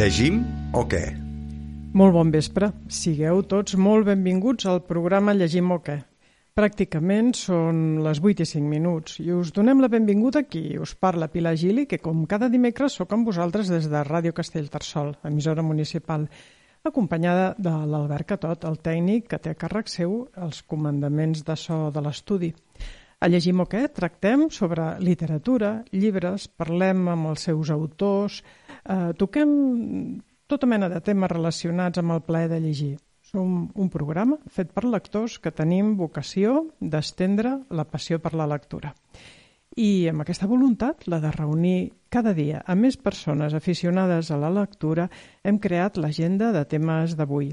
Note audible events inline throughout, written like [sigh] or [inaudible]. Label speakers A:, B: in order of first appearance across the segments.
A: Llegim o què?
B: Molt bon vespre. Sigueu tots molt benvinguts al programa Llegim o què. Pràcticament són les 8 i 5 minuts i us donem la benvinguda aquí. Us parla Pilar Gili, que com cada dimecres sóc amb vosaltres des de Ràdio Castellterçol, emissora municipal, acompanyada de l'Albert Catot, el tècnic que té a càrrec seu els comandaments de so de l'estudi. A Llegim o què tractem sobre literatura, llibres, parlem amb els seus autors, eh, toquem tota mena de temes relacionats amb el plaer de llegir. Som un programa fet per lectors que tenim vocació d'estendre la passió per la lectura. I amb aquesta voluntat, la de reunir cada dia a més persones aficionades a la lectura, hem creat l'agenda de temes d'avui.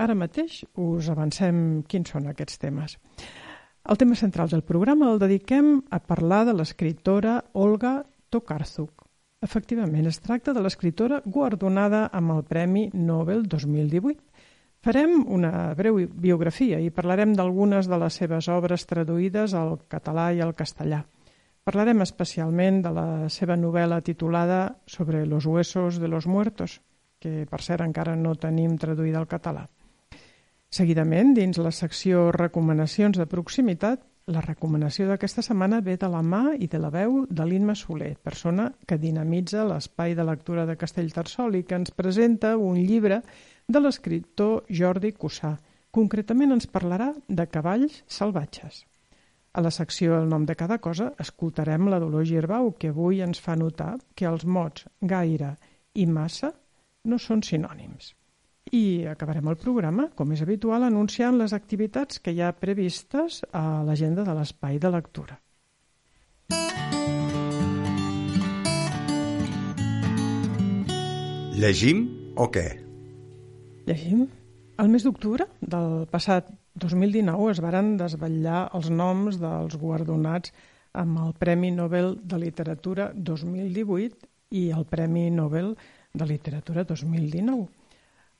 B: Ara mateix us avancem quins són aquests temes. El tema central del programa el dediquem a parlar de l'escriptora Olga Tokarczuk, Efectivament, es tracta de l'escriptora guardonada amb el Premi Nobel 2018. Farem una breu biografia i parlarem d'algunes de les seves obres traduïdes al català i al castellà. Parlarem especialment de la seva novel·la titulada Sobre los huesos de los muertos, que per cert encara no tenim traduïda al català. Seguidament, dins la secció Recomanacions de proximitat, la recomanació d'aquesta setmana ve de la mà i de la veu de l'Inma Soler, persona que dinamitza l'espai de lectura de Castellterçol i que ens presenta un llibre de l'escriptor Jordi Cussà. Concretament ens parlarà de cavalls salvatges. A la secció El nom de cada cosa escoltarem la Dolor Girbau, que avui ens fa notar que els mots gaire i massa no són sinònims. I acabarem el programa, com és habitual, anunciant les activitats que hi ha previstes a l'agenda de l'espai de lectura.
A: Llegim o què?
B: Llegim? El mes d'octubre del passat 2019 es varen desvetllar els noms dels guardonats amb el Premi Nobel de Literatura 2018 i el Premi Nobel de Literatura 2019.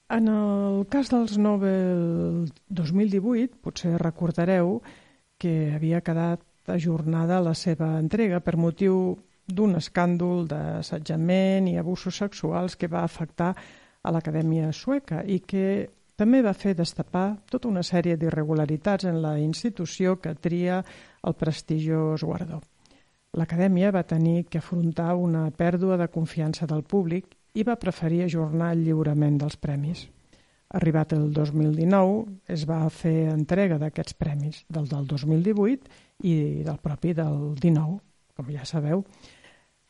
B: En el cas dels Nobel 2018, potser recordareu que havia quedat ajornada la seva entrega per motiu d'un escàndol d'assetjament i abusos sexuals que va afectar a l'Acadèmia Sueca i que també va fer destapar tota una sèrie d'irregularitats en la institució que tria el prestigiós guardó. L'Acadèmia va tenir que afrontar una pèrdua de confiança del públic i va preferir ajornar el lliurament dels premis. Arribat el 2019, es va fer entrega d'aquests premis, del del 2018 i del propi del 19, com ja sabeu.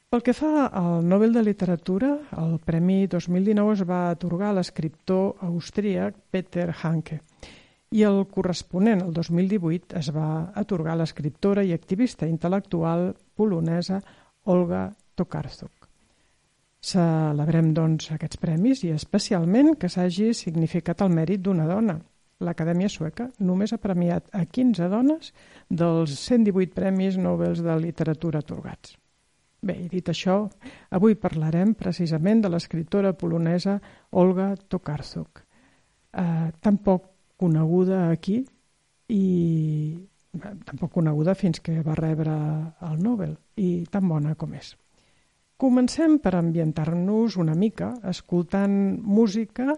B: Pel que fa al Nobel de Literatura, el Premi 2019 es va atorgar a l'escriptor austríac Peter Hanke i el corresponent, el 2018, es va atorgar a l'escriptora i activista intel·lectual polonesa Olga Tokarczuk. Celebrem, doncs, aquests premis i especialment que s'hagi significat el mèrit d'una dona. L'Acadèmia Sueca només ha premiat a 15 dones dels 118 premis Nobel de literatura atorgats. Bé, i dit això, avui parlarem precisament de l'escriptora polonesa Olga Tokarczuk, eh, tan poc coneguda aquí i eh, tan poc coneguda fins que va rebre el Nobel i tan bona com és. Comencem per ambientar-nos una mica escoltant música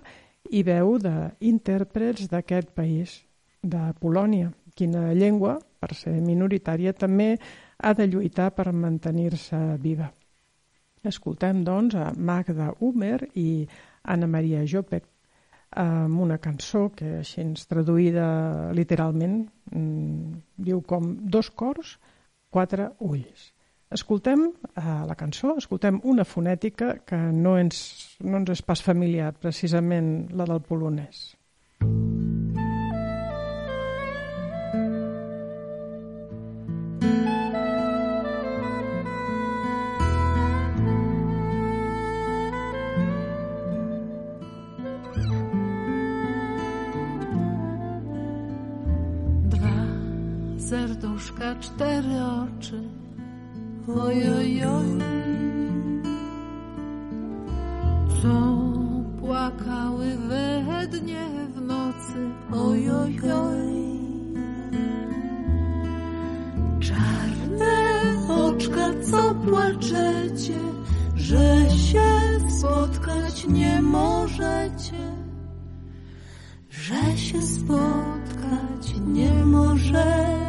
B: i veu d'intèrprets d'aquest país, de Polònia. Quina llengua, per ser minoritària, també ha de lluitar per mantenir-se viva. Escoltem, doncs, a Magda Humer i Anna Maria Jopek amb una cançó que, així traduïda literalment, mmm, diu com dos cors, quatre ulls. Escoltem eh, la cançó, escoltem una fonètica que no ens, no ens és pas familiar, precisament la del polonès.
C: Dwa serduszka, cztery oczy oj, oj, oj. Co płakały we dnie w nocy, oj, oj, oj. Czarne oczka, co płaczecie, że się spotkać nie możecie, że się spotkać nie możecie.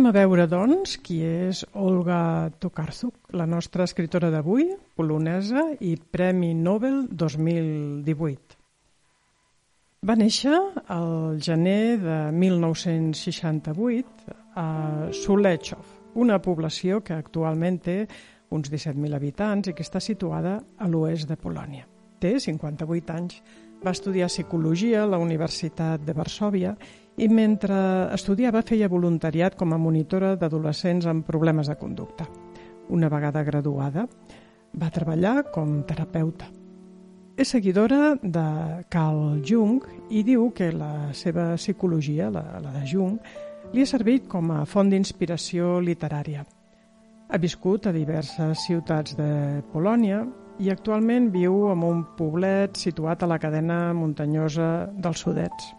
B: Anem a veure, doncs, qui és Olga Tokarczuk, la nostra escritora d'avui, polonesa i Premi Nobel 2018. Va néixer el gener de 1968 a Sulechov, una població que actualment té uns 17.000 habitants i que està situada a l'oest de Polònia. Té 58 anys, va estudiar psicologia a la Universitat de Varsòvia i mentre estudiava feia voluntariat com a monitora d'adolescents amb problemes de conducta. Una vegada graduada, va treballar com terapeuta. És seguidora de Carl Jung i diu que la seva psicologia, la, la de Jung, li ha servit com a font d'inspiració literària. Ha viscut a diverses ciutats de Polònia i actualment viu en un poblet situat a la cadena muntanyosa dels Sudets.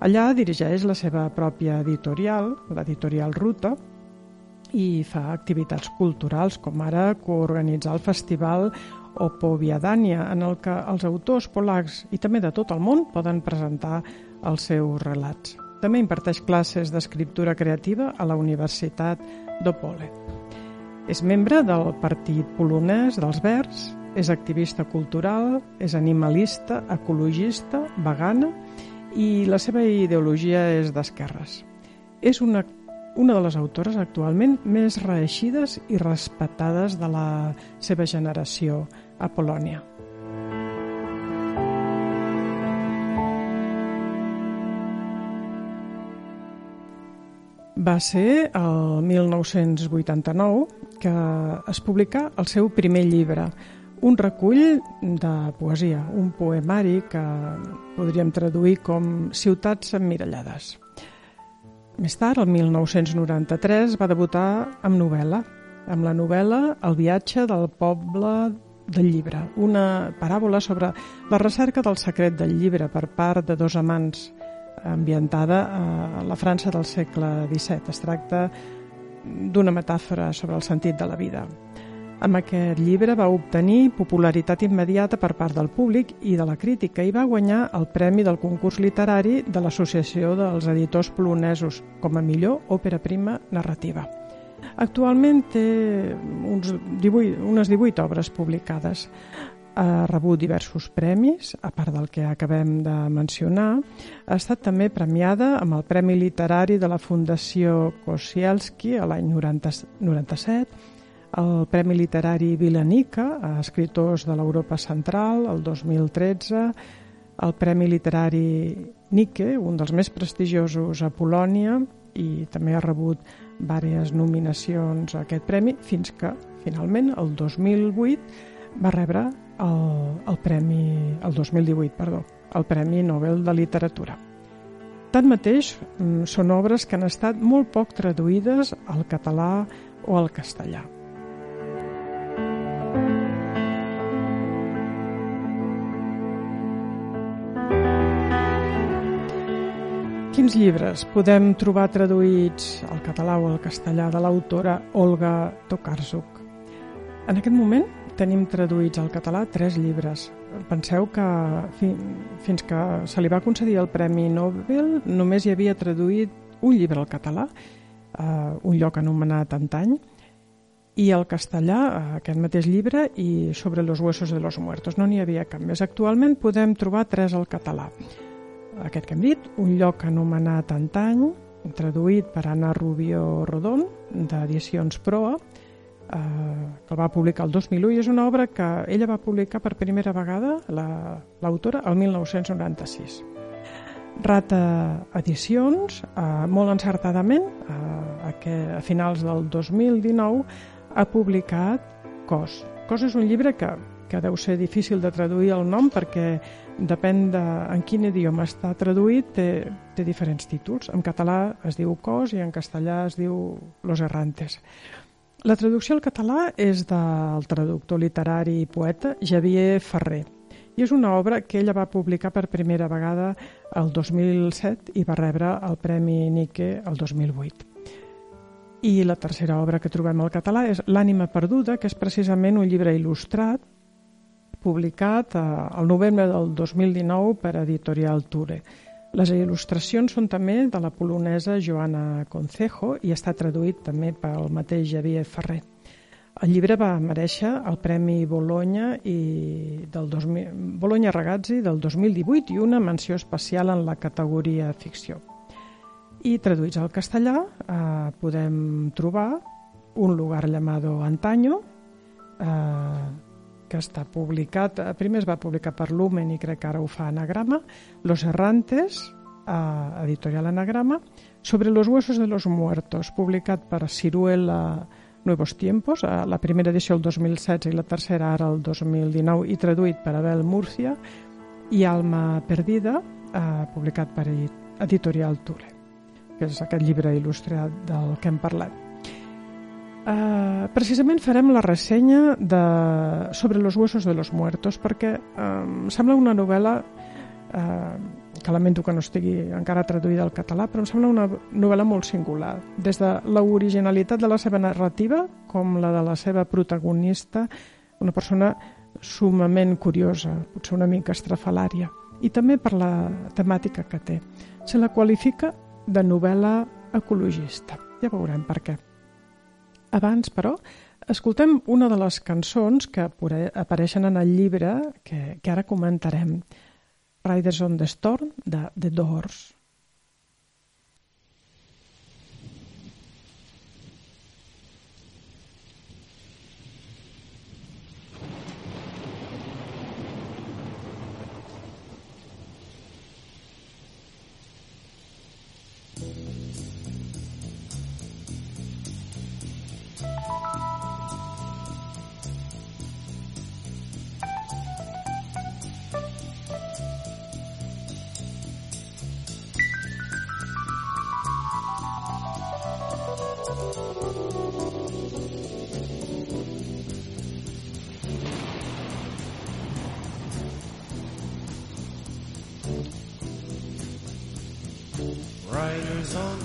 B: Allà dirigeix la seva pròpia editorial, l'editorial Ruta, i fa activitats culturals, com ara coorganitzar el festival Opoviadania, en el que els autors polacs i també de tot el món poden presentar els seus relats. També imparteix classes d'escriptura creativa a la Universitat d'Opole. És membre del Partit Polonès dels Verds, és activista cultural, és animalista, ecologista, vegana la seva ideologia és d'esquerres. És una, una de les autores actualment més reeixides i respectades de la seva generació a Polònia. Va ser el 1989 que es publicà el seu primer llibre, un recull de poesia, un poemari que podríem traduir com Ciutats emmirallades. Més tard, el 1993, va debutar amb novel·la, amb la novel·la El viatge del poble del llibre, una paràbola sobre la recerca del secret del llibre per part de dos amants ambientada a la França del segle XVII. Es tracta d'una metàfora sobre el sentit de la vida. Amb aquest llibre va obtenir popularitat immediata per part del públic i de la crítica i va guanyar el premi del concurs literari de l'Associació dels Editors Polonesos com a millor òpera prima narrativa. Actualment té uns 18, unes 18 obres publicades. Ha rebut diversos premis, a part del que acabem de mencionar. Ha estat també premiada amb el Premi Literari de la Fundació Kosielski l'any 97, el Premi Literari Vilanica a escriptors de l'Europa Central el 2013, el Premi Literari Nike, un dels més prestigiosos a Polònia, i també ha rebut diverses nominacions a aquest premi, fins que, finalment, el 2008 va rebre el, el premi, el 2018, perdó, el Premi Nobel de Literatura. Tanmateix, mm, són obres que han estat molt poc traduïdes al català o al castellà. Quins llibres podem trobar traduïts al català o al castellà de l'autora Olga Tokarczuk? En aquest moment tenim traduïts al català tres llibres. Penseu que fi, fins que se li va concedir el Premi Nobel només hi havia traduït un llibre al català, eh, un lloc anomenat Antany, i el castellà, eh, aquest mateix llibre, i sobre los huesos de los muertos. No n'hi havia cap més. Actualment podem trobar tres al català. Aquest que hem dit, un lloc anomenat Antany, traduït per Anna Rubio Rodon, d'Edicions Proa, eh, que el va publicar el 2001 i és una obra que ella va publicar per primera vegada, l'autora, la, el 1996. Rata Edicions, eh, molt encertadament, eh, que, a finals del 2019, ha publicat Cos. Cos és un llibre que, que deu ser difícil de traduir el nom perquè depèn de en quin idioma està traduït, té, té diferents títols. En català es diu Cos i en castellà es diu Los Errantes. La traducció al català és del traductor literari i poeta Xavier Ferrer i és una obra que ella va publicar per primera vegada el 2007 i va rebre el Premi Nike el 2008. I la tercera obra que trobem al català és L'ànima perduda, que és precisament un llibre il·lustrat publicat al eh, novembre del 2019 per Editorial Ture. Les il·lustracions són també de la polonesa Joana Concejo i està traduït també pel mateix Javier Ferrer. El llibre va mereixer el Premi Bologna, i del 2000, Bologna Ragazzi del 2018 i una menció especial en la categoria ficció. I traduïts al castellà eh, podem trobar Un lugar llamado Antaño, eh, que està publicat, eh, primer es va publicar per Lumen i crec que ara ho fa Anagrama, Los Errantes, eh, editorial Anagrama, sobre los huesos de los muertos, publicat per Ciruela Nuevos Tiempos, eh, la primera edició el 2016 i la tercera ara el 2019 i traduït per Abel Murcia, i Alma Perdida, eh, publicat per Editorial Ture que és aquest llibre il·lustrat del que hem parlat. Uh, precisament farem la ressenya de, sobre los huesos de los muertos perquè um, sembla una novel·la uh, que lamento que no estigui encara traduïda al català, però em sembla una novel·la molt singular. Des de l'originalitat de la seva narrativa com la de la seva protagonista, una persona sumament curiosa, potser una mica estrafalària, i també per la temàtica que té. Se la qualifica de novel·la ecologista. Ja veurem per què. Abans, però, escoltem una de les cançons que apareixen en el llibre que, que ara comentarem. Riders on the Storm, de The Doors.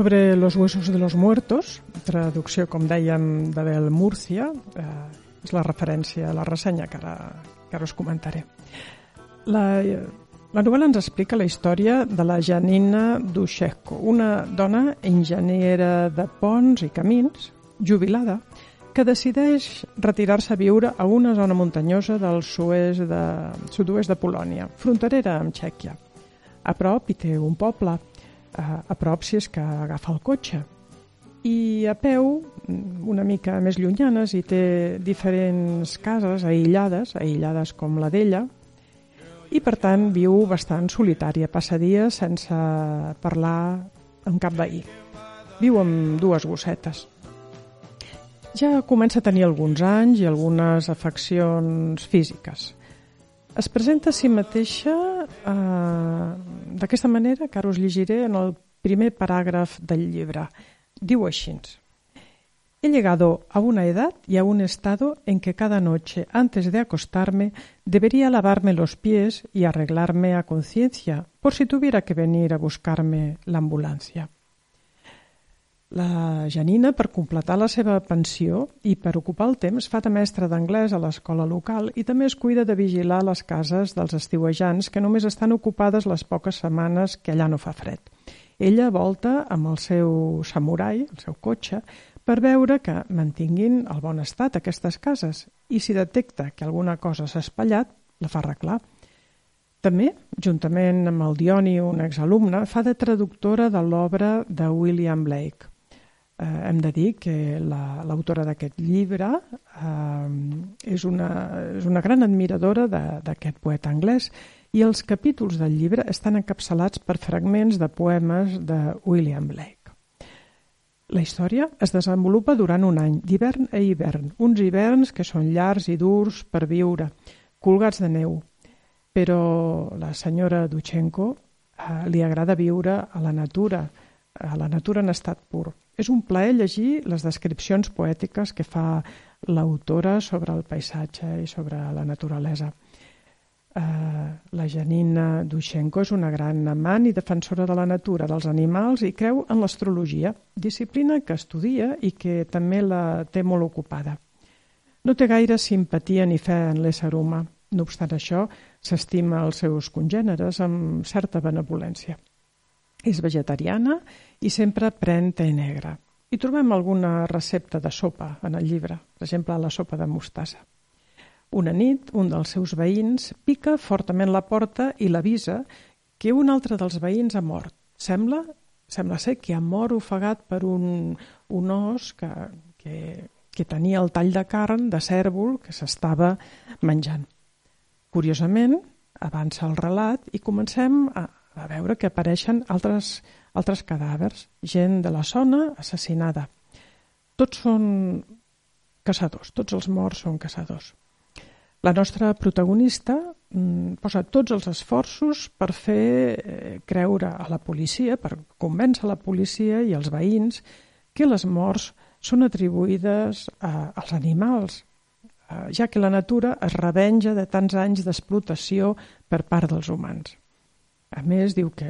B: Sobre los huesos de los muertos, traducció, com dèiem, d'Abel Murcia, eh, és la referència a la ressenya que ara, que ara us comentaré. La, la novel·la ens explica la història de la Janina Dusheko, una dona enginyera de ponts i camins, jubilada, que decideix retirar-se a viure a una zona muntanyosa del sud-oest de, sud de Polònia, fronterera amb Txèquia. A prop hi té un poble, a, a prop si és que agafa el cotxe. i a peu, una mica més llunyanes, i té diferents cases aïllades, aïllades com la d'ella, i per tant viu bastant solitària, passa dies sense parlar amb cap veí. Viu amb dues gossetes. Ja comença a tenir alguns anys i algunes afeccions físiques. Es presenta a si mateixa eh, d'aquesta manera, que ara us llegiré en el primer paràgraf del llibre. Diu així. He llegado a una edad y a un estado en que cada noche, antes de acostarme, debería lavarme los pies y arreglarme a conciencia, por si tuviera que venir a buscarme la ambulancia. La Janina, per completar la seva pensió i per ocupar el temps, fa de mestra d'anglès a l'escola local i també es cuida de vigilar les cases dels estiuejants que només estan ocupades les poques setmanes que allà no fa fred. Ella volta amb el seu samurai, el seu cotxe, per veure que mantinguin el bon estat aquestes cases i si detecta que alguna cosa s'ha espatllat, la fa arreglar. També, juntament amb el Dioni, un exalumne, fa de traductora de l'obra de William Blake eh, hem de dir que l'autora la, d'aquest llibre eh, és, una, és una gran admiradora d'aquest poeta anglès i els capítols del llibre estan encapçalats per fragments de poemes de William Blake. La història es desenvolupa durant un any, d'hivern a hivern, uns hiverns que són llargs i durs per viure, colgats de neu. Però la senyora Duchenko eh, li agrada viure a la natura, a la natura en estat pur. És un plaer llegir les descripcions poètiques que fa l'autora sobre el paisatge i sobre la naturalesa. Uh, la Janina Dushenko és una gran amant i defensora de la natura, dels animals i creu en l'astrologia, disciplina que estudia i que també la té molt ocupada. No té gaire simpatia ni fe en l'ésser humà. No obstant això, s'estima els seus congèneres amb certa benevolència. És vegetariana i sempre pren te negre. I trobem alguna recepta de sopa en el llibre, per exemple, la sopa de mostassa. Una nit, un dels seus veïns pica fortament la porta i l'avisa que un altre dels veïns ha mort. Sembla, sembla ser que ha mort ofegat per un, un os que, que, que tenia el tall de carn de cèrvol que s'estava menjant. Curiosament, avança el relat i comencem a, a veure que apareixen altres, altres cadàvers, gent de la zona assassinada. Tots són caçadors, tots els morts són caçadors. La nostra protagonista mm, posa tots els esforços per fer eh, creure a la policia, per convèncer la policia i els veïns que les morts són atribuïdes a, als animals, eh, ja que la natura es revenja de tants anys d'explotació per part dels humans. A més, diu que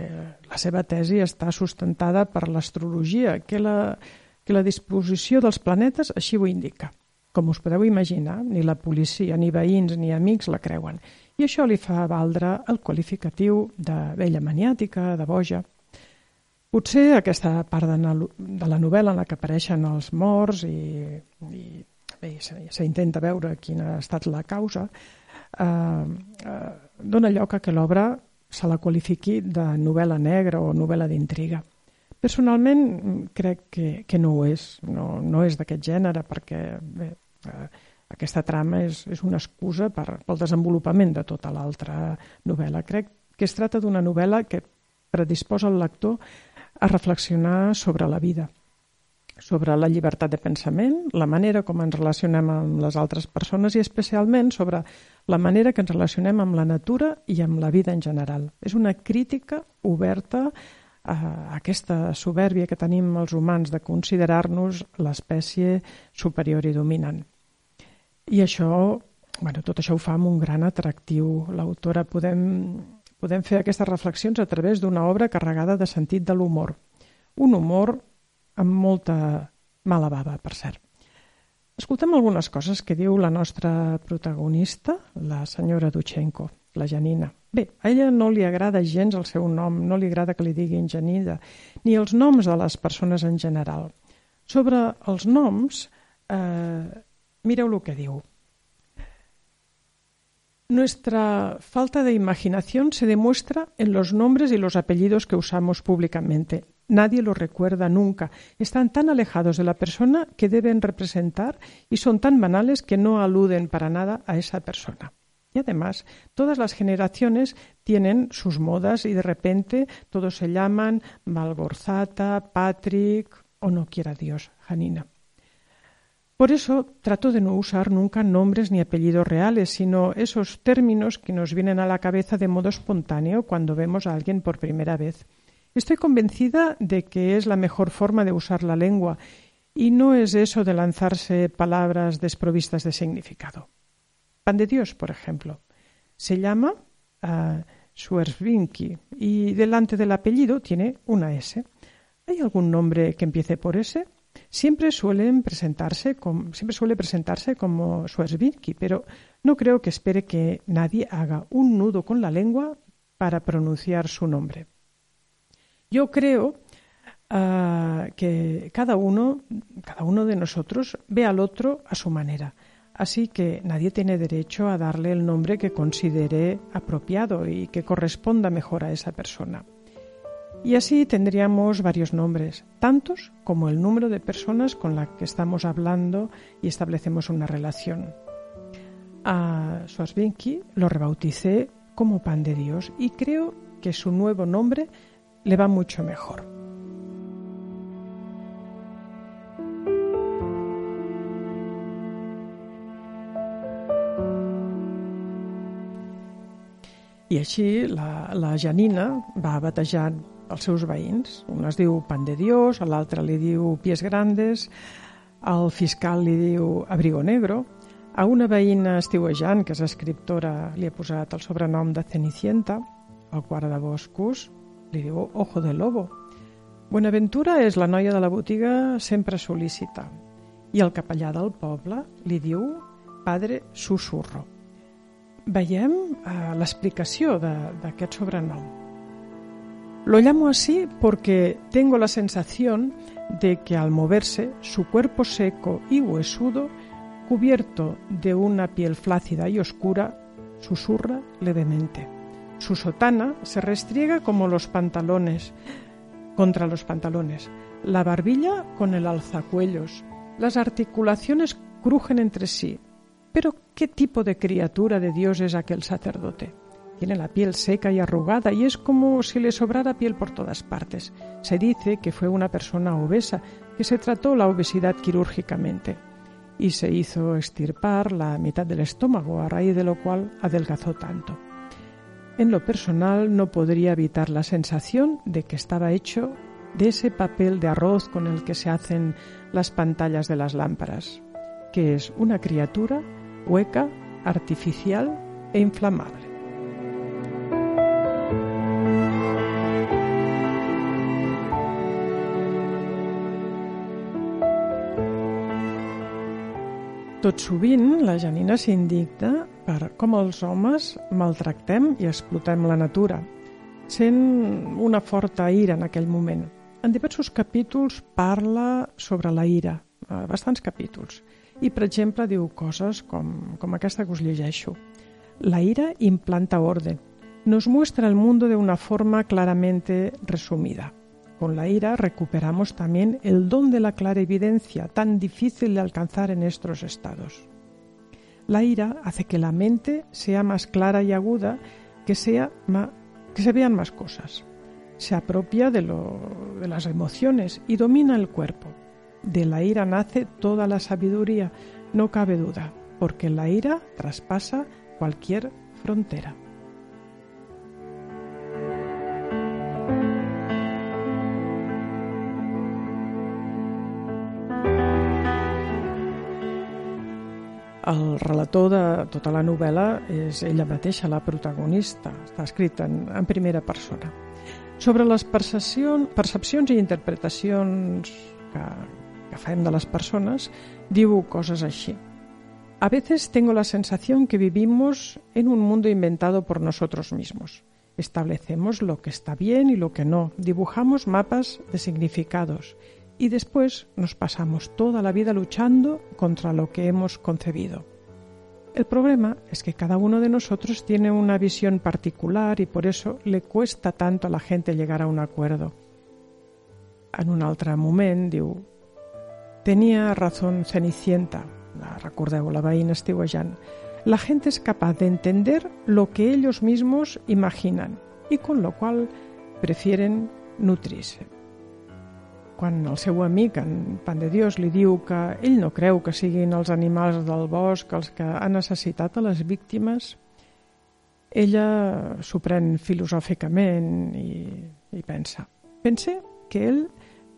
B: la seva tesi està sustentada per l'astrologia, que, la, que la disposició dels planetes així ho indica. Com us podeu imaginar, ni la policia, ni veïns, ni amics la creuen. I això li fa valdre el qualificatiu de vella maniàtica, de boja. Potser aquesta part de, de la novel·la en la que apareixen els morts i, i bé, s'intenta veure quina ha estat la causa, eh, eh, dona lloc a que l'obra se la qualifiqui de novel·la negra o novel·la d'intriga. Personalment crec que, que no ho és, no, no és d'aquest gènere perquè bé, eh, aquesta trama és, és una excusa per, pel desenvolupament de tota l'altra novel·la. Crec que es tracta d'una novel·la que predisposa el lector a reflexionar sobre la vida, sobre la llibertat de pensament, la manera com ens relacionem amb les altres persones i especialment sobre la manera que ens relacionem amb la natura i amb la vida en general. És una crítica oberta a aquesta soberbia que tenim els humans de considerar-nos l'espècie superior i dominant. I això, bueno, tot això ho fa amb un gran atractiu. L'autora podem, podem fer aquestes reflexions a través d'una obra carregada de sentit de l'humor. Un humor amb molta mala bava, per cert. Escoltem algunes coses que diu la nostra protagonista, la senyora Duchenko, la Janina. Bé, a ella no li agrada gens el seu nom, no li agrada que li diguin Janina, ni els noms de les persones en general. Sobre els noms, eh, mireu el que diu. Nuestra falta de imaginación se demuestra en los nombres y los apellidos que usamos públicamente. Nadie los recuerda nunca. Están tan alejados de la persona que deben representar y son tan banales que no aluden para nada a esa persona. Y además, todas las generaciones tienen sus modas y de repente todos se llaman Malgorzata, Patrick o no quiera Dios, Janina. Por eso trato de no usar nunca nombres ni apellidos reales, sino esos términos que nos vienen a la cabeza de modo espontáneo cuando vemos a alguien por primera vez. Estoy convencida de que es la mejor forma de usar la lengua y no es eso de lanzarse palabras desprovistas de significado. Pan de Dios, por ejemplo, se llama uh, y delante del apellido tiene una S. ¿Hay algún nombre que empiece por S? Siempre suelen presentarse como, siempre suele presentarse como Schwerzwinki, pero no creo que espere que nadie haga un nudo con la lengua para pronunciar su nombre. Yo creo uh, que cada uno, cada uno de nosotros ve al otro a su manera. Así que nadie tiene derecho a darle el nombre que considere apropiado y que corresponda mejor a esa persona. Y así tendríamos varios nombres, tantos como el número de personas con las que estamos hablando y establecemos una relación. A Swasbinki lo rebauticé como pan de Dios y creo que su nuevo nombre le va mucho mejor. I així la, la Janina va batejant els seus veïns. Un es diu Pan de Dios, l'altre li diu Pies Grandes, el fiscal li diu Abrigo Negro, a una veïna estiuejant, que és escriptora, li ha posat el sobrenom de Cenicienta, el guardaboscos li diu Ojo de Lobo. Buenaventura és la noia de la botiga sempre sol·lícita i el capellà del poble li diu Padre Susurro. Veiem eh, l'explicació d'aquest sobrenom. Lo llamo así porque tengo la sensación de que al moverse su cuerpo seco y huesudo, cubierto de una piel flácida y oscura, susurra levemente. Su sotana se restriega como los pantalones contra los pantalones, la barbilla con el alzacuellos, las articulaciones crujen entre sí. Pero ¿qué tipo de criatura de Dios es aquel sacerdote? Tiene la piel seca y arrugada y es como si le sobrara piel por todas partes. Se dice que fue una persona obesa, que se trató la obesidad quirúrgicamente y se hizo extirpar la mitad del estómago, a raíz de lo cual adelgazó tanto. En lo personal no podría evitar la sensación de que estaba hecho de ese papel de arroz con el que se hacen las pantallas de las lámparas, que es una criatura hueca, artificial e inflamable. Tot sovint la Janina s'indigna per com els homes maltractem i explotem la natura, sent una forta ira en aquell moment. En diversos capítols parla sobre la ira, bastants capítols, i per exemple diu coses com, com aquesta que us llegeixo. La ira implanta orden, nos muestra el mundo de una forma claramente resumida. Con la ira recuperamos también el don de la clarividencia, tan difícil de alcanzar en estos estados. La ira hace que la mente sea más clara y aguda, que, sea que se vean más cosas. Se apropia de, de las emociones y domina el cuerpo. De la ira nace toda la sabiduría, no cabe duda, porque la ira traspasa cualquier frontera. El relator de tota la novel·la és ella mateixa, la protagonista. Està escrit en, en primera persona. Sobre les percepcions, i interpretacions que, que fem de les persones, diu coses així. A veces tengo la sensación que vivimos en un mundo inventado por nosotros mismos. Establecemos lo que está bien y lo que no, dibujamos mapas de significados y después nos pasamos toda la vida luchando contra lo que hemos concebido. El problema es que cada uno de nosotros tiene una visión particular y por eso le cuesta tanto a la gente llegar a un acuerdo. En un altre moment diu razón Cenicienta, la recordeu, la veïna. La gente es capaz de entender lo que ellos mismos imaginan y con lo cual prefieren nutrir-se. Quan el seu amic, en Pan de Dios, li diu que ell no creu que siguin els animals del bosc els que han necessitat a les víctimes, ella s'ho pren filosòficament i, i pensa. Pensé que él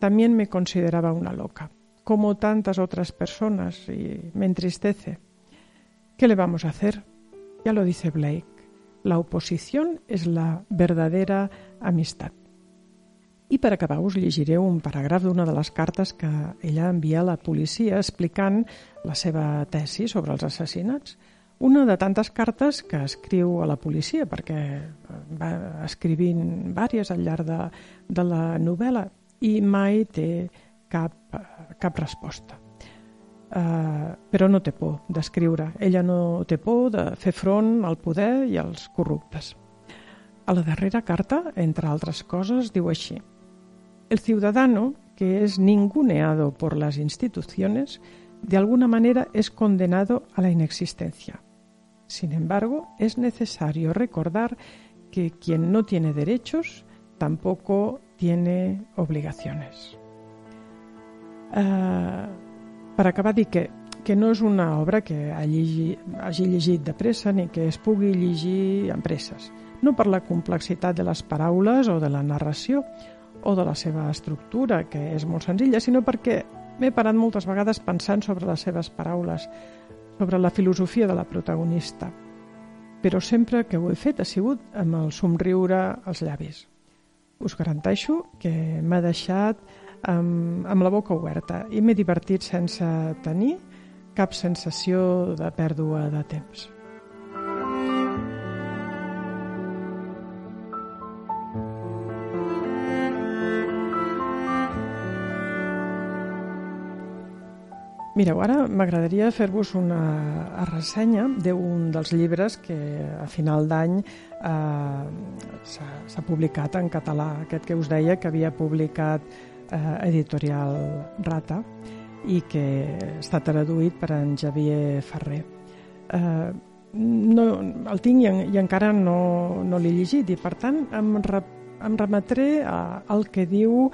B: también me consideraba una loca, como tantas otras personas, y me entristece. ¿Qué le vamos a hacer? Ya lo dice Blake. La oposición es la verdadera amistad. I per acabar us llegiré un paràgraf d'una de les cartes que ella envia a la policia explicant la seva tesi sobre els assassinats. Una de tantes cartes que escriu a la policia, perquè va escrivint vàries al llarg de, de la novel·la i mai té cap, cap resposta. Uh, però no té por d'escriure. Ella no té por de fer front al poder i als corruptes. A la darrera carta, entre altres coses, diu així El ciudadano, que es ninguneado por las instituciones, de alguna manera es condenado a la inexistencia. Sin embargo, es necesario recordar que quien no tiene derechos tampoco tiene obligaciones. Uh, per acabar, dir que, que no és una obra que hagi, hagi de pressa ni que es pugui llegir. No per la complexitat de les paraules o de la narració, o de la seva estructura, que és molt senzilla, sinó perquè m'he parat moltes vegades pensant sobre les seves paraules, sobre la filosofia de la protagonista. Però sempre que ho he fet ha sigut amb el somriure als llavis. Us garanteixo que m'ha deixat amb, amb la boca oberta i m'he divertit sense tenir cap sensació de pèrdua de temps. Mireu, ara m'agradaria fer-vos una ressenya d'un dels llibres que a final d'any eh, s'ha publicat en català, aquest que us deia que havia publicat eh, Editorial Rata i que està traduït per en Xavier Ferrer. Eh, no, el tinc i, i encara no, no l'he llegit i per tant em, re, em remetré al que diu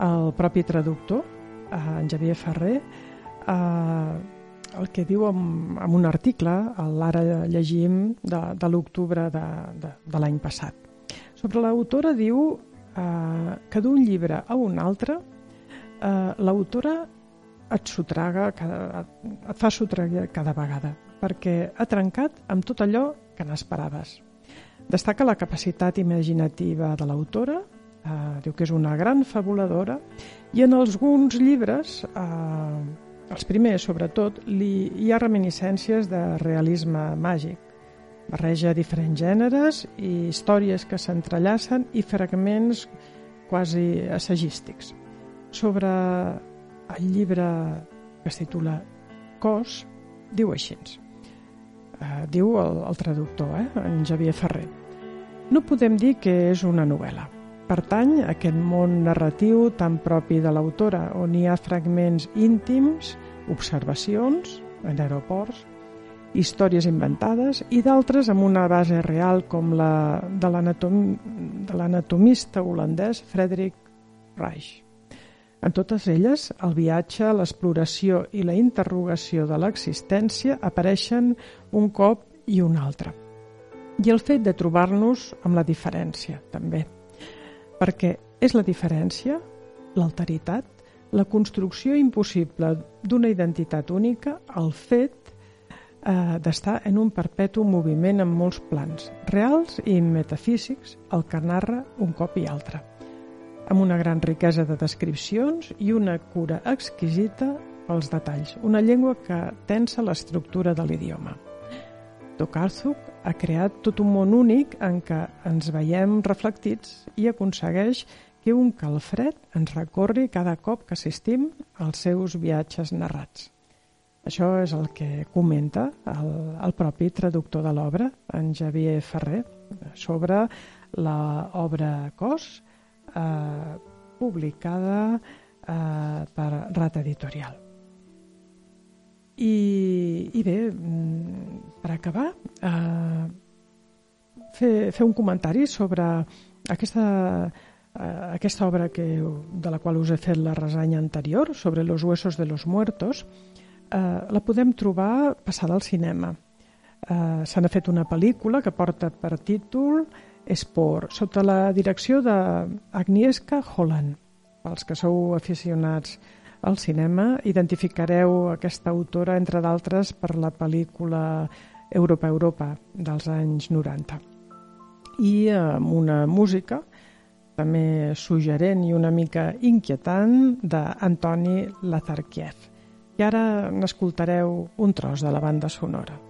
B: el propi traductor, en Xavier Ferrer, eh, el que diu en, en un article, l'ara llegim, de, de l'octubre de, de, de l'any passat. Sobre l'autora diu eh, que d'un llibre a un altre eh, l'autora et sotraga, cada, et fa sotragar cada vegada, perquè ha trencat amb tot allò que n'esperaves. Destaca la capacitat imaginativa de l'autora, eh, diu que és una gran fabuladora, i en alguns llibres eh, els primers, sobretot, li, hi ha reminiscències de realisme màgic. Barreja diferents gèneres i històries que s'entrellacen i fragments quasi assagístics. Sobre el llibre que es titula Cos, diu així. Uh, diu el, el traductor, eh, en Xavier Ferrer. No podem dir que és una novel·la. Pertany a aquest món narratiu tan propi de l'autora, on hi ha fragments íntims, observacions en aeroports, històries inventades i d'altres amb una base real com la de l'anatomista holandès Frederick Reich. En totes elles, el viatge, l'exploració i la interrogació de l'existència apareixen un cop i un altre. I el fet de trobar-nos amb la diferència, també perquè és la diferència, l'alteritat, la construcció impossible d'una identitat única, el fet eh, d'estar en un perpetu moviment en molts plans, reals i metafísics, el que narra un cop i altre, amb una gran riquesa de descripcions i una cura exquisita pels detalls, una llengua que tensa l'estructura de l'idioma. Tokarzuk ha creat tot un món únic en què ens veiem reflectits i aconsegueix que un calfred ens recorri cada cop que assistim als seus viatges narrats. Això és el que comenta el, el propi traductor de l'obra, en Xavier Ferrer, sobre l'obra Cos, eh, publicada eh, per Rata Editorial. I, i bé, mm, per acabar, eh, fer, fer un comentari sobre aquesta, eh, aquesta obra que, de la qual us he fet la resanya anterior, sobre los huesos de los muertos, eh, la podem trobar passada al cinema. Eh, Se n'ha fet una pel·lícula que porta per títol Esport, sota la direcció d'Agnieszka Holland. Pels que sou aficionats al cinema, identificareu aquesta autora, entre d'altres, per la pel·lícula Europa Europa dels anys 90. I amb una música també suggerent i una mica inquietant d'Antoni Lazarkiev. I ara n'escoltareu un tros de la banda sonora.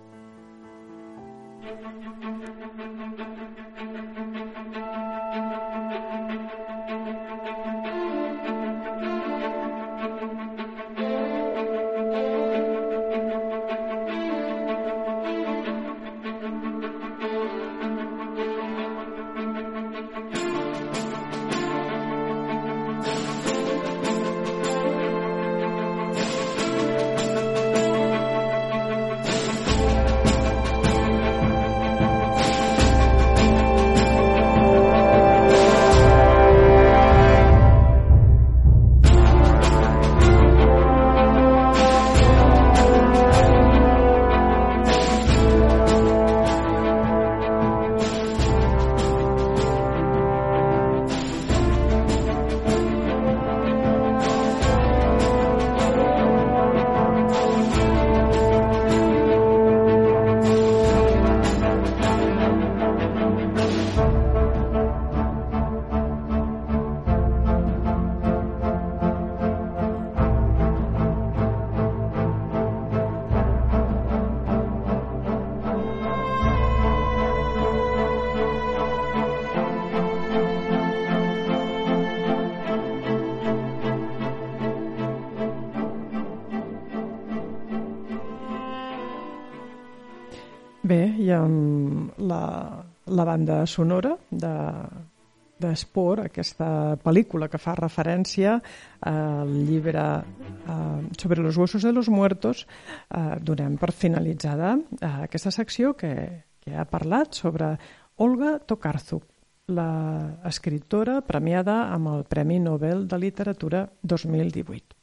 B: Banda sonora de, de Sport, aquesta pel·lícula que fa referència al llibre eh, sobre los huesos de los muertos, eh, donem per finalitzada eh, aquesta secció que, que ha parlat sobre Olga Tokarczuk, la premiada amb el Premi Nobel de Literatura 2018.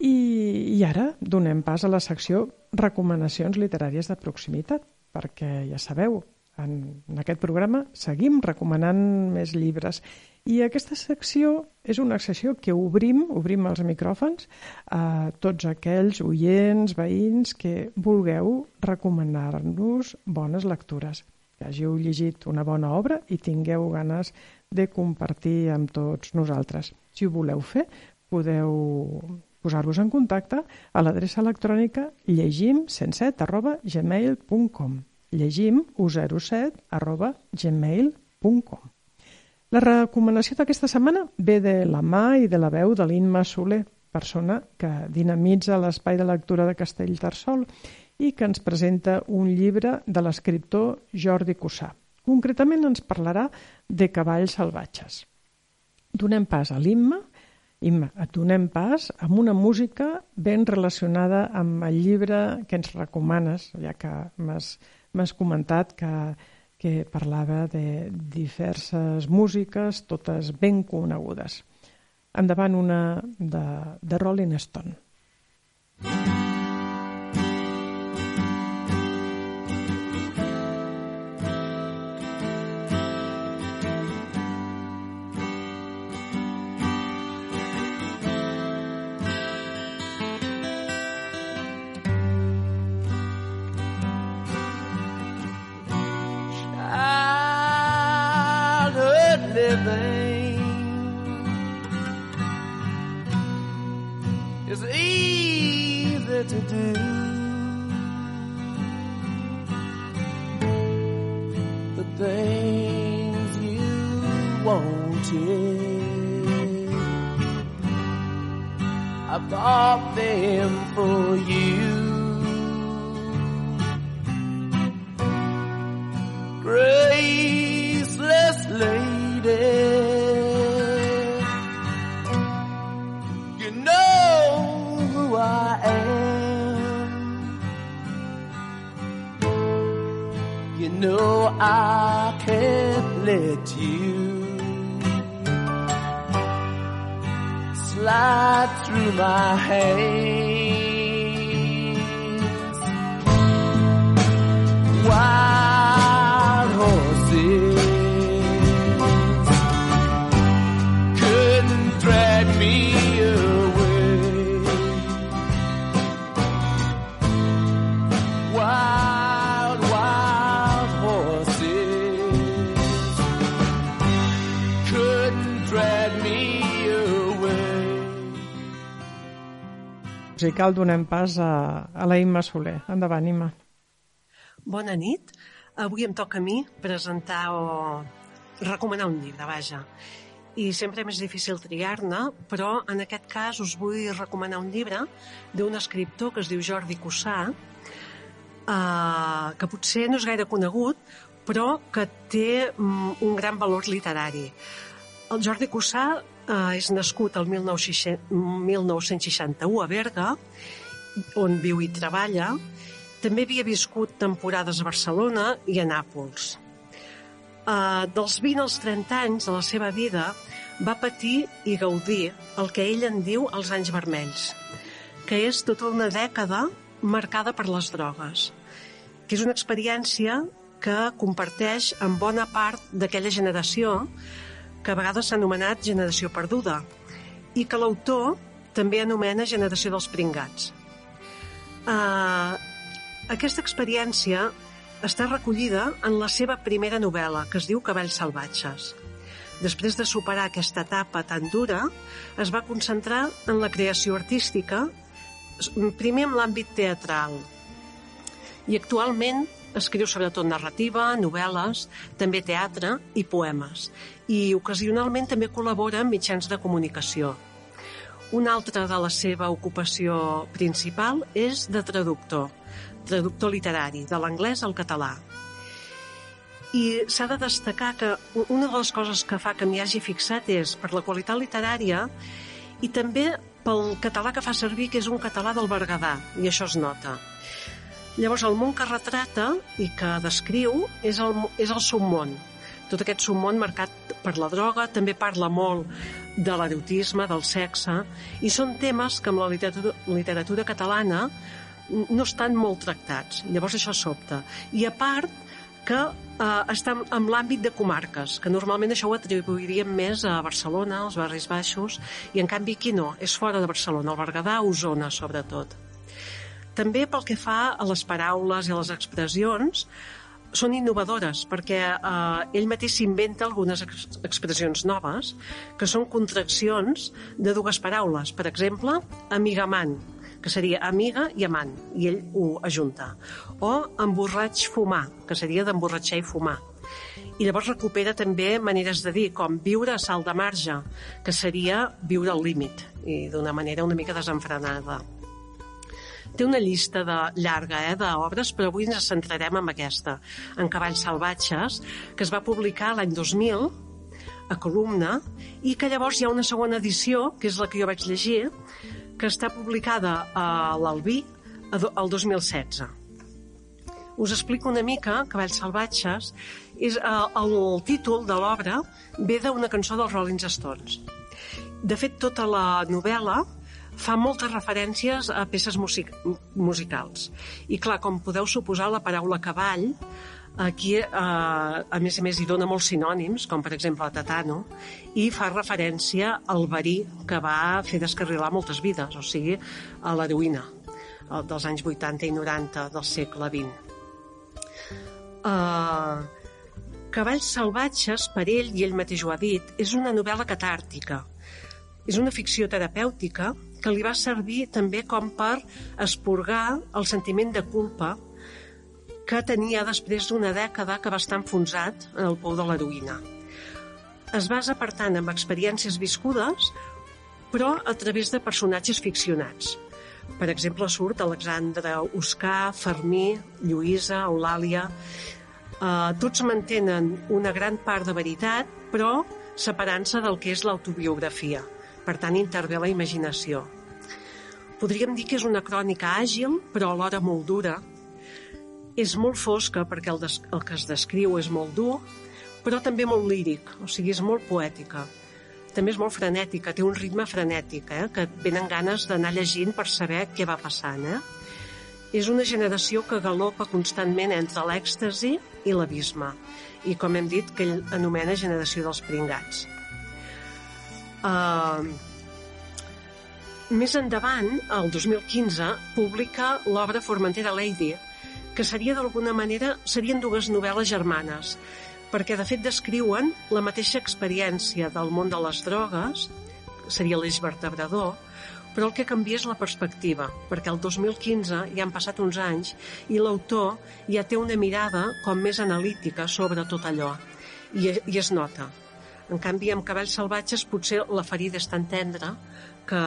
B: I, I ara donem pas a la secció recomanacions literàries de proximitat, perquè ja sabeu, en, en aquest programa seguim recomanant més llibres. I aquesta secció és una secció que obrim, obrim els micròfons a tots aquells oients, veïns que vulgueu recomanar-nos bones lectures, que hàgiu llegit una bona obra i tingueu ganes de compartir amb tots nosaltres. Si ho voleu fer, podeu posar-vos en contacte a l'adreça electrònica llegim107 arroba gmail.com llegim107 arroba gmail.com La recomanació d'aquesta setmana ve de la mà i de la veu de l'Inma Soler, persona que dinamitza l'espai de lectura de Castellterçol i que ens presenta un llibre de l'escriptor Jordi Cussà. Concretament ens parlarà de cavalls salvatges. Donem pas a l'Imma Imma, et donem pas amb una música ben relacionada amb el llibre que ens recomanes, ja que m'has comentat que, que parlava de diverses músiques, totes ben conegudes. Endavant una de, de Rolling Stone. Mm -hmm.
D: things you wanted. I bought them for you. Graceless lady, you know who I am. You know I let you slide through my hands.
B: Musical donem pas a, a la Imma Soler. Endavant, Imma.
E: Bona nit. Avui em toca a mi presentar o recomanar un llibre, vaja. I sempre és difícil triar-ne, però en aquest cas us vull recomanar un llibre d'un escriptor que es diu Jordi Cussà, eh, que potser no és gaire conegut, però que té mm, un gran valor literari. El Jordi Cussà eh, és nascut el 1960 1961 a Berga, on viu i treballa. També havia viscut temporades a Barcelona i a Nàpols. Uh, dels 20 als 30 anys de la seva vida va patir i gaudir el que ell en diu els anys vermells, que és tota una dècada marcada per les drogues, que és una experiència que comparteix amb bona part d'aquella generació que a vegades s'ha anomenat generació perduda i que l'autor també anomena generació dels pringats. Uh, aquesta experiència està recollida en la seva primera novel·la, que es diu Cavalls salvatges. Després de superar aquesta etapa tan dura, es va concentrar en la creació artística, primer en l'àmbit teatral. I actualment escriu sobretot narrativa, novel·les, també teatre i poemes. I ocasionalment també col·labora en mitjans de comunicació. Una altra de la seva ocupació principal és de traductor, traductor literari, de l'anglès al català. I s'ha de destacar que una de les coses que fa que m'hi hagi fixat és per la qualitat literària i també pel català que fa servir, que és un català del Berguedà, i això es nota. Llavors, el món que retrata i que descriu és el, és el submón. Tot aquest submón marcat per la droga, també parla molt de l'erotisme, del sexe, i són temes que amb la literatura, literatura catalana no estan molt tractats. Llavors això sobta. I a part que eh, està en l'àmbit de comarques, que normalment això ho atribuiríem més a Barcelona, als barris baixos, i en canvi aquí no, és fora de Barcelona, al Berguedà, a Osona, sobretot. També pel que fa a les paraules i a les expressions, són innovadores perquè eh, ell mateix s'inventa algunes ex expressions noves que són contraccions de dues paraules. Per exemple, amigamant, que seria amiga i amant, i ell ho ajunta. O emborratx fumar, que seria d'emborratxar i fumar. I llavors recupera també maneres de dir, com viure a salt de marge, que seria viure al límit, i d'una manera una mica desenfrenada. Té una llista de, llarga eh, d'obres, però avui ens centrarem en aquesta, en Cavalls salvatges, que es va publicar l'any 2000 a Columna, i que llavors hi ha una segona edició, que és la que jo vaig llegir, que està publicada a l'Albí el 2016. Us explico una mica, Cavalls salvatges, és, eh, el títol de l'obra ve d'una cançó dels Rolling Stones. De fet, tota la novel·la fa moltes referències a peces music musicals. I clar, com podeu suposar, la paraula cavall aquí, eh, a més a més, hi dona molts sinònims, com per exemple la Tatano, i fa referència al verí que va fer descarrilar moltes vides, o sigui, a l'heroïna dels anys 80 i 90 del segle XX. Uh, Cavalls salvatges, per ell, i ell mateix ho ha dit, és una novel·la catàrtica. És una ficció terapèutica que li va servir també com per esporgar el sentiment de culpa que tenia després d'una dècada que va estar enfonsat en el pou de l'heroïna. Es basa, per tant, en experiències viscudes, però a través de personatges ficcionats. Per exemple, surt Alexandre Oscar, Fermí, Lluïsa, Eulàlia... Eh, tots mantenen una gran part de veritat, però separant-se del que és l'autobiografia. Per tant, intervé la imaginació. Podríem dir que és una crònica àgil, però alhora molt dura. És molt fosca perquè el, des, el que es descriu és molt dur, però també molt líric, o sigui, és molt poètica. També és molt frenètica, té un ritme frenètic, eh? que venen ganes d'anar llegint per saber què va passant. Eh? És una generació que galopa constantment entre l'èxtasi i l'abisme, i com hem dit, que ell anomena generació dels pringats. Uh, més endavant, el 2015, publica l'obra Formentera Lady, que seria d'alguna manera, serien dues novel·les germanes, perquè de fet descriuen la mateixa experiència del món de les drogues, seria l'eix vertebrador, però el que canvia és la perspectiva, perquè el 2015 ja han passat uns anys i l'autor ja té una mirada com més analítica sobre tot allò, i, i es nota. En canvi, amb cabells salvatges potser la ferida és tan tendra que,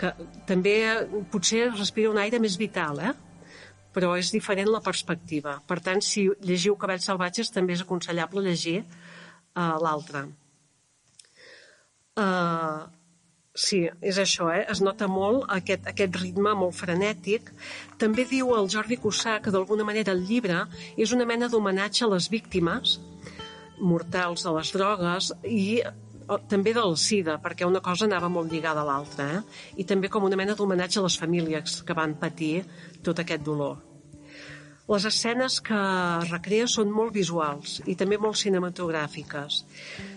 E: que també potser respira un aire més vital, eh? però és diferent la perspectiva. Per tant, si llegiu Cabells salvatges, també és aconsellable llegir uh, l'altre. Uh, sí, és això, eh? es nota molt aquest, aquest ritme molt frenètic. També diu el Jordi Cussà que d'alguna manera el llibre és una mena d'homenatge a les víctimes mortals de les drogues i també de la sida, perquè una cosa anava molt lligada a l'altra, eh? i també com una mena d'homenatge a les famílies que van patir tot aquest dolor. Les escenes que recrea són molt visuals i també molt cinematogràfiques.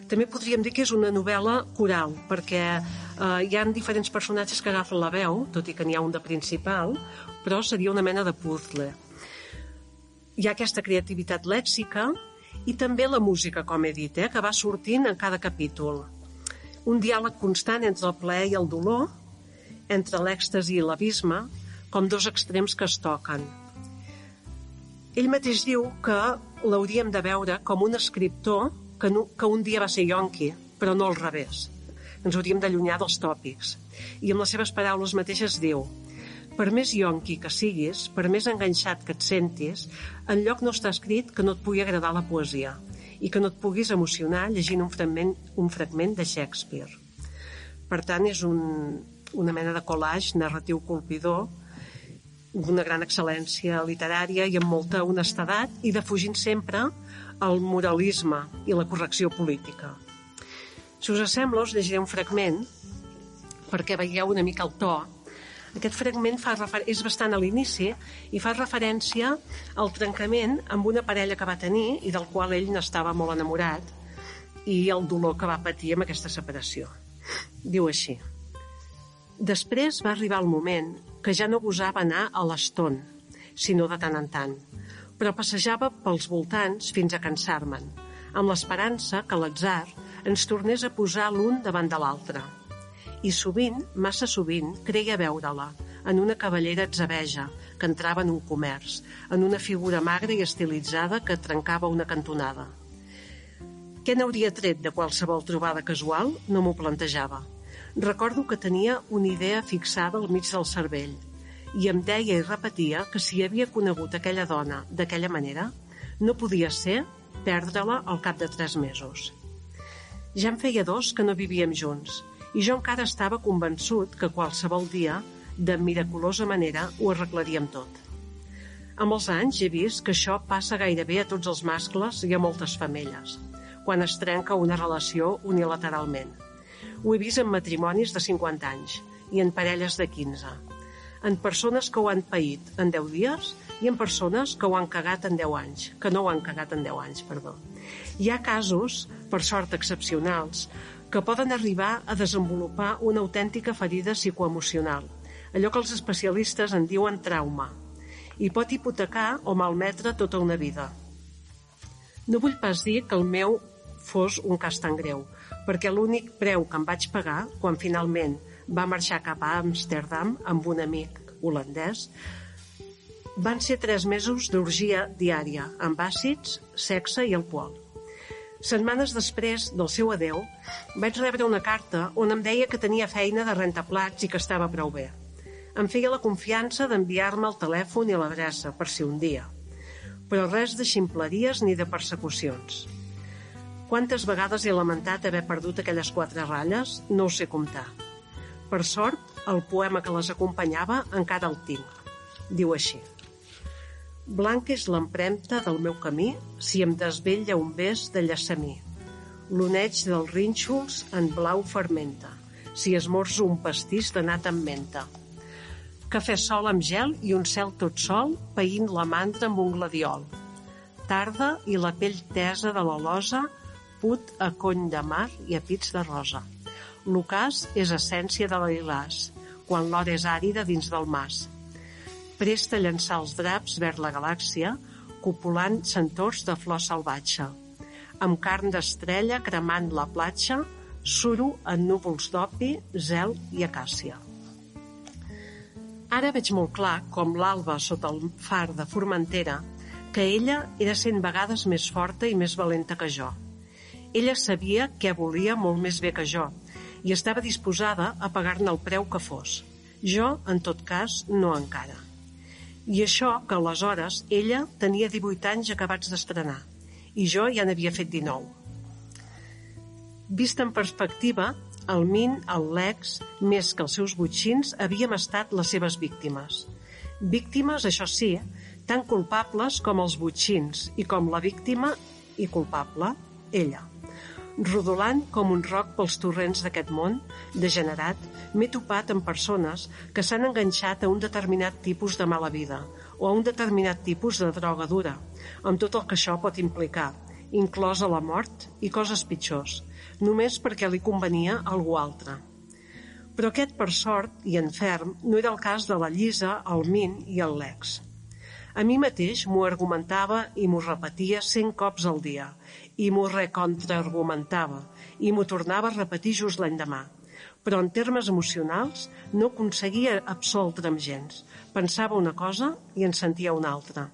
E: També podríem dir que és una novel·la coral, perquè eh, hi han diferents personatges que agafen la veu, tot i que n'hi ha un de principal, però seria una mena de puzzle. Hi ha aquesta creativitat lèxica, i també la música, com he dit, eh, que va sortint en cada capítol. Un diàleg constant entre el plaer i el dolor, entre l'èxtasi i l'abisme, com dos extrems que es toquen. Ell mateix diu que l'hauríem de veure com un escriptor que, no, que un dia va ser yonqui, però no al revés. Ens hauríem d'allunyar dels tòpics. I amb les seves paraules mateixes diu per més yonqui que siguis, per més enganxat que et sentis, en lloc no està escrit que no et pugui agradar la poesia i que no et puguis emocionar llegint un fragment, un fragment de Shakespeare. Per tant, és un, una mena de collage narratiu colpidor d'una gran excel·lència literària i amb molta honestedat i defugint sempre el moralisme i la correcció política. Si us sembla, us llegiré un fragment perquè veieu una mica el to aquest fragment fa refer... és bastant a l'inici i fa referència al trencament amb una parella que va tenir i del qual ell n'estava molt enamorat i el dolor que va patir amb aquesta separació. Diu així. Després va arribar el moment que ja no gosava anar a l'estón, sinó de tant en tant, però passejava pels voltants fins a cansar-me'n, amb l'esperança que l'atzar ens tornés a posar l'un davant de l'altre – i sovint, massa sovint, creia veure-la en una cavallera atzabeja que entrava en un comerç, en una figura magra i estilitzada que trencava una cantonada. Què n'hauria tret de qualsevol trobada casual? No m'ho plantejava. Recordo que tenia una idea fixada al mig del cervell i em deia i repetia que si havia conegut aquella dona d'aquella manera, no podia ser perdre-la al cap de tres mesos. Ja en feia dos que no vivíem junts i jo encara estava convençut que qualsevol dia, de miraculosa manera, ho arreglaríem tot. Amb els anys he vist que això passa gairebé a tots els mascles i a moltes femelles, quan es trenca una relació unilateralment. Ho he vist en matrimonis de 50 anys i en parelles de 15, en persones que ho han paït en 10 dies i en persones que ho han cagat en 10 anys, que no ho han cagat en 10 anys, perdó. Hi ha casos, per sort excepcionals, que poden arribar a desenvolupar una autèntica ferida psicoemocional, allò que els especialistes en diuen trauma, i pot hipotecar o malmetre tota una vida. No vull pas dir que el meu fos un cas tan greu, perquè l'únic preu que em vaig pagar quan finalment va marxar cap a Amsterdam amb un amic holandès van ser tres mesos d'orgia diària, amb àcids, sexe i alcohol. Setmanes després del seu adeu, vaig rebre una carta on em deia que tenia feina de rentaplats i que estava prou bé. Em feia la confiança d'enviar-me el telèfon i l'adreça per si un dia. Però res de ximpleries ni de persecucions. Quantes vegades he lamentat haver perdut aquelles quatre ratlles, no ho sé comptar. Per sort, el poema que les acompanyava encara el tinc. Diu així. Blanca és l'empremta del meu camí si em desvella un bes de llaçamí. L'oneig dels rínxols en blau fermenta, si esmorzo un pastís de nata amb menta. Cafè sol amb gel i un cel tot sol païnt la mandra amb un gladiol. Tarda i la pell tesa de la losa put a cony de mar i a pits de rosa. L'ocàs és essència de lilàs, quan l'hora és àrida dins del mas. Presta a llançar els draps vers la galàxia, copulant centaurs de flor salvatge. Amb carn d'estrella cremant la platja, suro en núvols d'opi, zel i acàcia. Ara veig molt clar, com l'alba sota el far de Formentera, que ella era cent vegades més forta i més valenta que jo. Ella sabia què volia molt més bé que jo i estava disposada a pagar-ne el preu que fos. Jo, en tot cas, no encara. I això que aleshores ella tenia 18 anys acabats d'estrenar i jo ja n'havia fet 19. Vist en perspectiva, el Min, el Lex, més que els seus butxins, havíem estat les seves víctimes. Víctimes, això sí, tan culpables com els butxins i com la víctima i culpable, ella. Rodolant com un roc pels torrents d'aquest món, degenerat, m'he topat amb persones que s'han enganxat a un determinat tipus de mala vida o a un determinat tipus de droga dura, amb tot el que això pot implicar, inclosa la mort i coses pitjors, només perquè li convenia a algú altre. Però aquest, per sort i enferm, no era el cas de la Llisa, el Min i el Lex. A mi mateix m'ho argumentava i m'ho repetia cent cops al dia, i m'ho recontraargumentava, i m'ho tornava a repetir just l'endemà. Però en termes emocionals no aconseguia absoltre'm gens. Pensava una cosa i en sentia una altra.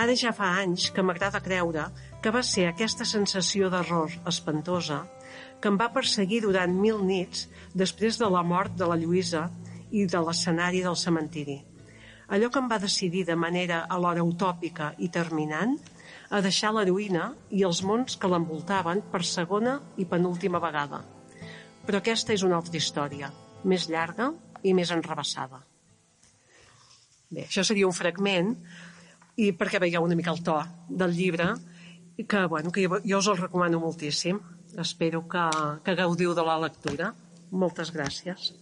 E: Ara ja fa anys que m'agrada creure que va ser aquesta sensació d'error espantosa que em va perseguir durant mil nits després de la mort de la Lluïsa i de l'escenari del cementiri. Allò que em va decidir de manera alhora utòpica i terminant a deixar l'heroïna i els mons que l'envoltaven per segona i penúltima vegada. Però aquesta és una altra història, més llarga i més enrebaçada. Bé, això seria un fragment i perquè veieu una mica el to del llibre que, bueno, que jo, jo us el recomano moltíssim. Espero que, que gaudiu de la lectura. Moltes gràcies.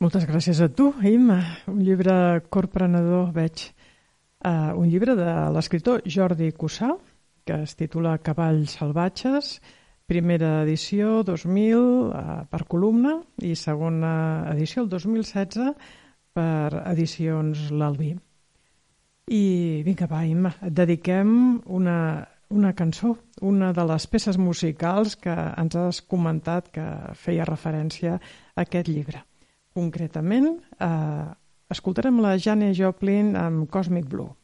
B: Moltes gràcies a tu, Imma. Un llibre corprenedor, veig. Uh, un llibre de l'escriptor Jordi Cussà, que es titula Cavalls salvatges, primera edició 2000 uh, per columna i segona edició el 2016 per edicions l'Albi. I vinga, va, Imma, et dediquem una, una cançó, una de les peces musicals que ens has comentat que feia referència a aquest llibre. Concretament, eh, escoltarem la Jane Joplin amb Cosmic Blue.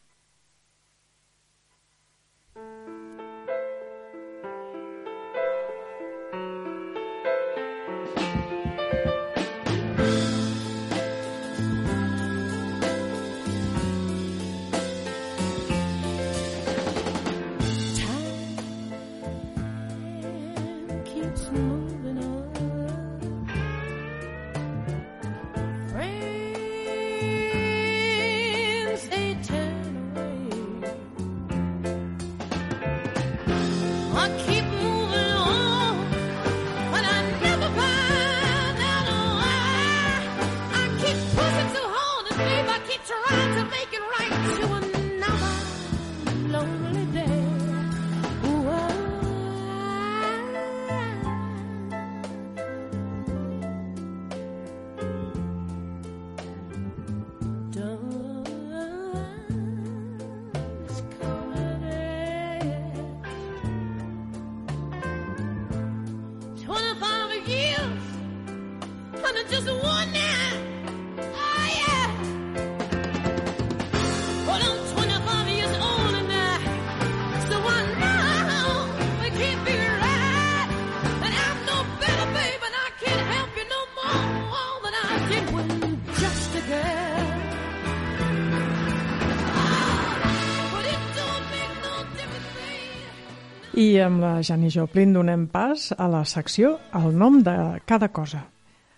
C: I
B: amb la Jani Joplin donem pas a la secció El nom de cada cosa.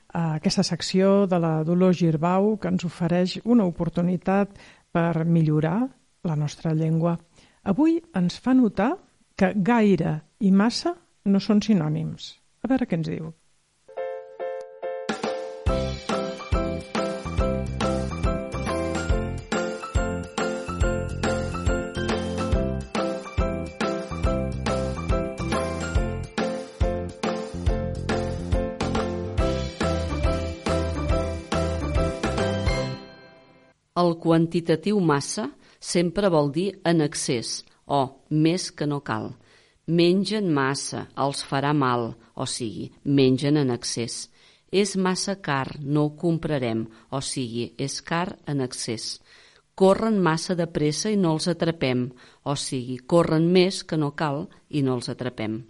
B: a aquesta secció de la Dolors Girbau que ens ofereix una oportunitat per millorar la nostra llengua. Avui ens fa notar que gaire i massa no són sinònims. A veure què ens diu.
F: El quantitatiu massa sempre vol dir en excés o més que no cal. Mengen massa, els farà mal, o sigui, mengen en excés. És massa car, no ho comprarem, o sigui, és car en excés. Corren massa de pressa i no els atrapem, o sigui, corren més que no cal i no els atrapem.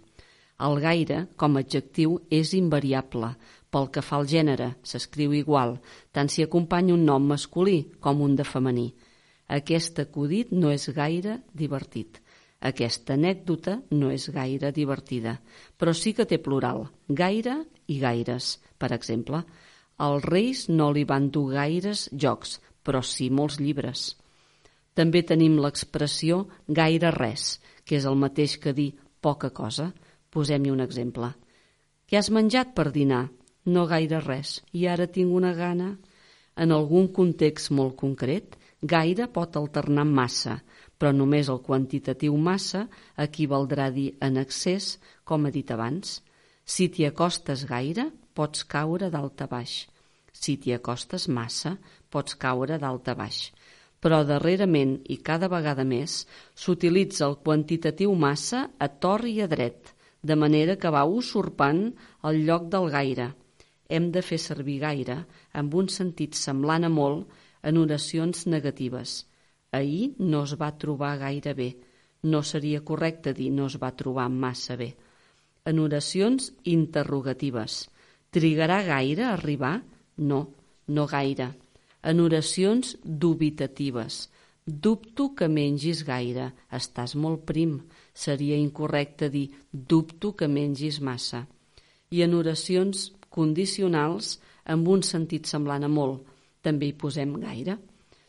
F: El gaire, com a adjectiu, és invariable. Pel que fa al gènere, s'escriu igual, tant si acompanya un nom masculí com un de femení. Aquest acudit no és gaire divertit. Aquesta anècdota no és gaire divertida, però sí que té plural, gaire i gaires. Per exemple, als reis no li van dur gaires jocs, però sí molts llibres. També tenim l'expressió gaire res, que és el mateix que dir poca cosa. Posem-hi un exemple. Què has menjat per dinar? No gaire res, i ara tinc una gana. En algun context molt concret, gaire pot alternar massa, però només el quantitatiu massa equivaldrà a dir en excés, com he dit abans. Si t'hi acostes gaire, pots caure dalt a baix. Si t'hi acostes massa, pots caure dalt a baix. Però darrerament, i cada vegada més, s'utilitza el quantitatiu massa a tor i a dret, de manera que va usurpant el lloc del gaire. Hem de fer servir gaire amb un sentit semblant a molt en oracions negatives. Ahir no es va trobar gaire bé. No seria correcte dir no es va trobar massa bé. En oracions interrogatives. Trigarà gaire a arribar? No, no gaire. En oracions dubitatives. Dubto que mengis gaire. Estàs molt prim. Seria incorrecte dir dubto que mengis massa. I en oracions condicionals amb un sentit semblant a molt. També hi posem gaire.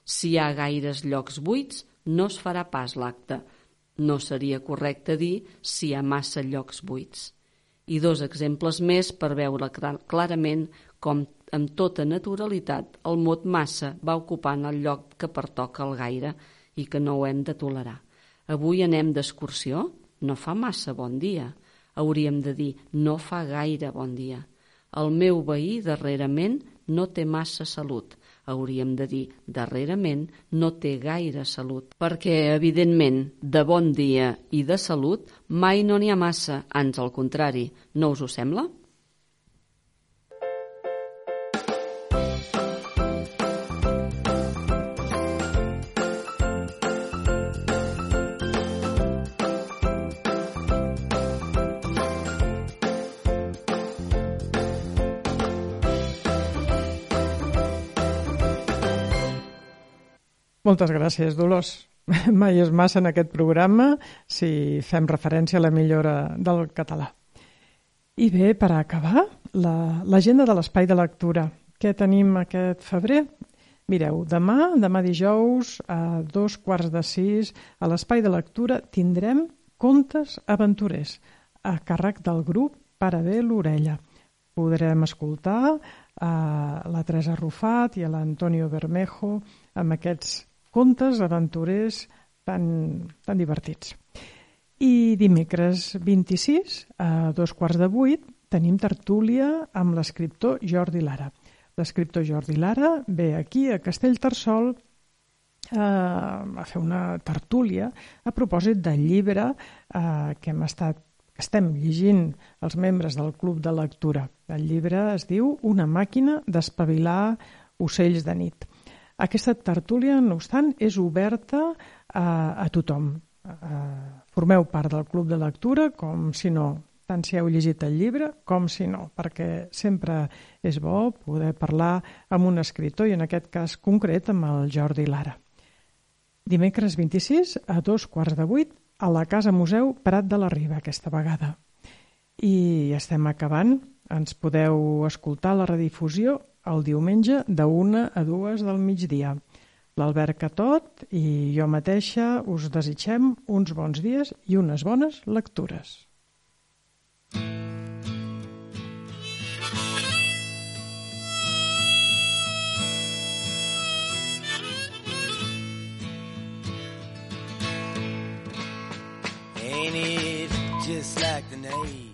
F: Si hi ha gaires llocs buits, no es farà pas l'acte. No seria correcte dir si hi ha massa llocs buits. I dos exemples més per veure clarament com amb tota naturalitat el mot massa va ocupant el lloc que pertoca al gaire i que no ho hem de tolerar. Avui anem d'excursió? No fa massa bon dia. Hauríem de dir no fa gaire bon dia. El meu veí darrerament no té massa salut. Hauríem de dir darrerament no té gaire salut. Perquè, evidentment, de bon dia i de salut mai no n'hi ha massa, ans al contrari. No us ho sembla?
B: Moltes gràcies, Dolors. [laughs] Mai és massa en aquest programa si fem referència a la millora del català. I bé, per acabar, l'agenda la, de l'espai de lectura. Què tenim aquest febrer? Mireu, demà, demà dijous, a dos quarts de sis, a l'espai de lectura tindrem contes aventurers a càrrec del grup Para bé l'orella. Podrem escoltar a la Teresa Rufat i a l'Antonio Bermejo amb aquests contes aventurers tan, tan divertits. I dimecres 26, a dos quarts de vuit, tenim tertúlia amb l'escriptor Jordi Lara. L'escriptor Jordi Lara ve aquí, a Castellterçol, eh, a fer una tertúlia a propòsit del llibre eh, que hem estat estem llegint els membres del Club de Lectura. El llibre es diu Una màquina d'espavilar ocells de nit. Aquesta tertúlia, no obstant, és oberta a, a tothom. A, formeu part del Club de Lectura, com si no, tant si heu llegit el llibre com si no, perquè sempre és bo poder parlar amb un escriptor i en aquest cas concret amb el Jordi Lara. Dimecres 26 a dos quarts de vuit a la Casa Museu Prat de la Riba aquesta vegada. I estem acabant Ens podeu escoltar la redifusió el diumenge de 1 a 2 del migdia. L'Albert Catot i jo mateixa us desitgem uns bons dies i unes bones lectures.
D: Ain't it just like the name